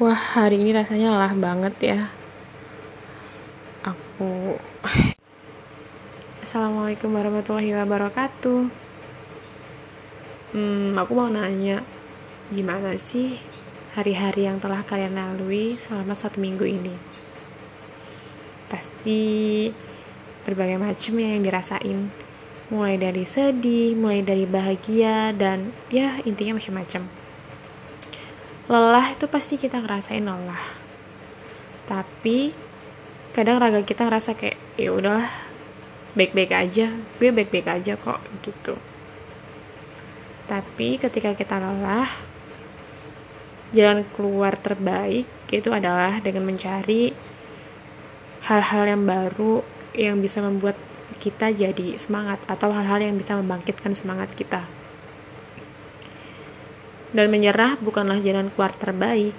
Wah, hari ini rasanya lelah banget ya. Aku Assalamualaikum warahmatullahi wabarakatuh. Hmm, aku mau nanya, gimana sih hari-hari yang telah kalian lalui selama satu minggu ini? Pasti berbagai macam ya yang dirasain. Mulai dari sedih, mulai dari bahagia, dan ya intinya macam-macam lelah itu pasti kita ngerasain lelah. Tapi kadang raga kita ngerasa kayak ya udahlah baik-baik aja. Gue baik-baik aja kok gitu. Tapi ketika kita lelah jalan keluar terbaik itu adalah dengan mencari hal-hal yang baru yang bisa membuat kita jadi semangat atau hal-hal yang bisa membangkitkan semangat kita. Dan menyerah bukanlah jalan keluar terbaik.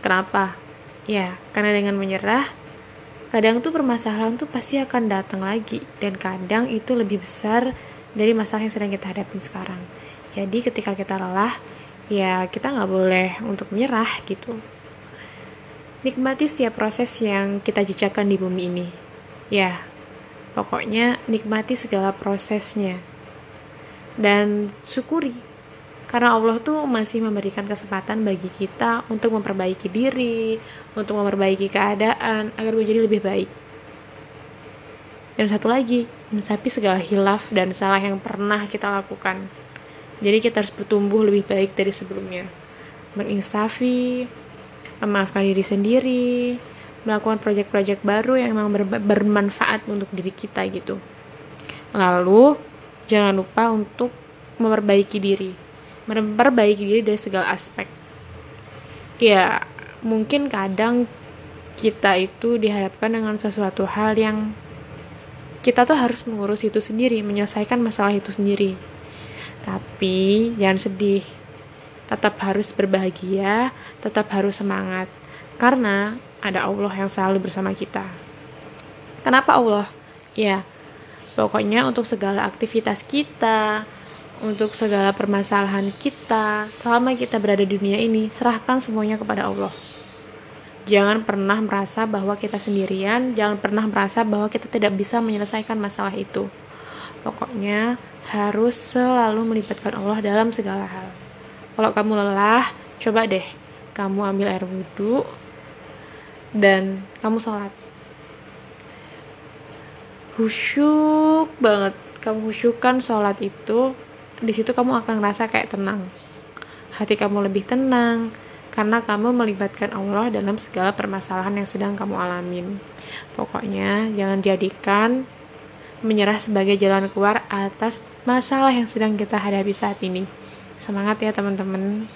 Kenapa? Ya, karena dengan menyerah, kadang tuh permasalahan tuh pasti akan datang lagi. Dan kadang itu lebih besar dari masalah yang sedang kita hadapi sekarang. Jadi ketika kita lelah, ya kita nggak boleh untuk menyerah gitu. Nikmati setiap proses yang kita jejakan di bumi ini. Ya, pokoknya nikmati segala prosesnya. Dan syukuri karena Allah tuh masih memberikan kesempatan bagi kita untuk memperbaiki diri, untuk memperbaiki keadaan agar menjadi lebih baik. Dan satu lagi, mensapi segala hilaf dan salah yang pernah kita lakukan. Jadi kita harus bertumbuh lebih baik dari sebelumnya. Menginsafi, memaafkan diri sendiri, melakukan proyek-proyek baru yang memang bermanfaat untuk diri kita gitu. Lalu, jangan lupa untuk memperbaiki diri memperbaiki diri dari segala aspek. Ya mungkin kadang kita itu dihadapkan dengan sesuatu hal yang kita tuh harus mengurus itu sendiri menyelesaikan masalah itu sendiri. Tapi jangan sedih. Tetap harus berbahagia tetap harus semangat. Karena ada Allah yang selalu bersama kita. Kenapa Allah? Ya pokoknya untuk segala aktivitas kita untuk segala permasalahan kita selama kita berada di dunia ini, serahkan semuanya kepada Allah. Jangan pernah merasa bahwa kita sendirian, jangan pernah merasa bahwa kita tidak bisa menyelesaikan masalah itu. Pokoknya harus selalu melibatkan Allah dalam segala hal. Kalau kamu lelah, coba deh kamu ambil air wudhu dan kamu sholat. Husyuk banget, kamu husyukkan sholat itu di situ kamu akan ngerasa kayak tenang. Hati kamu lebih tenang karena kamu melibatkan Allah dalam segala permasalahan yang sedang kamu alamin. Pokoknya jangan jadikan menyerah sebagai jalan keluar atas masalah yang sedang kita hadapi saat ini. Semangat ya teman-teman.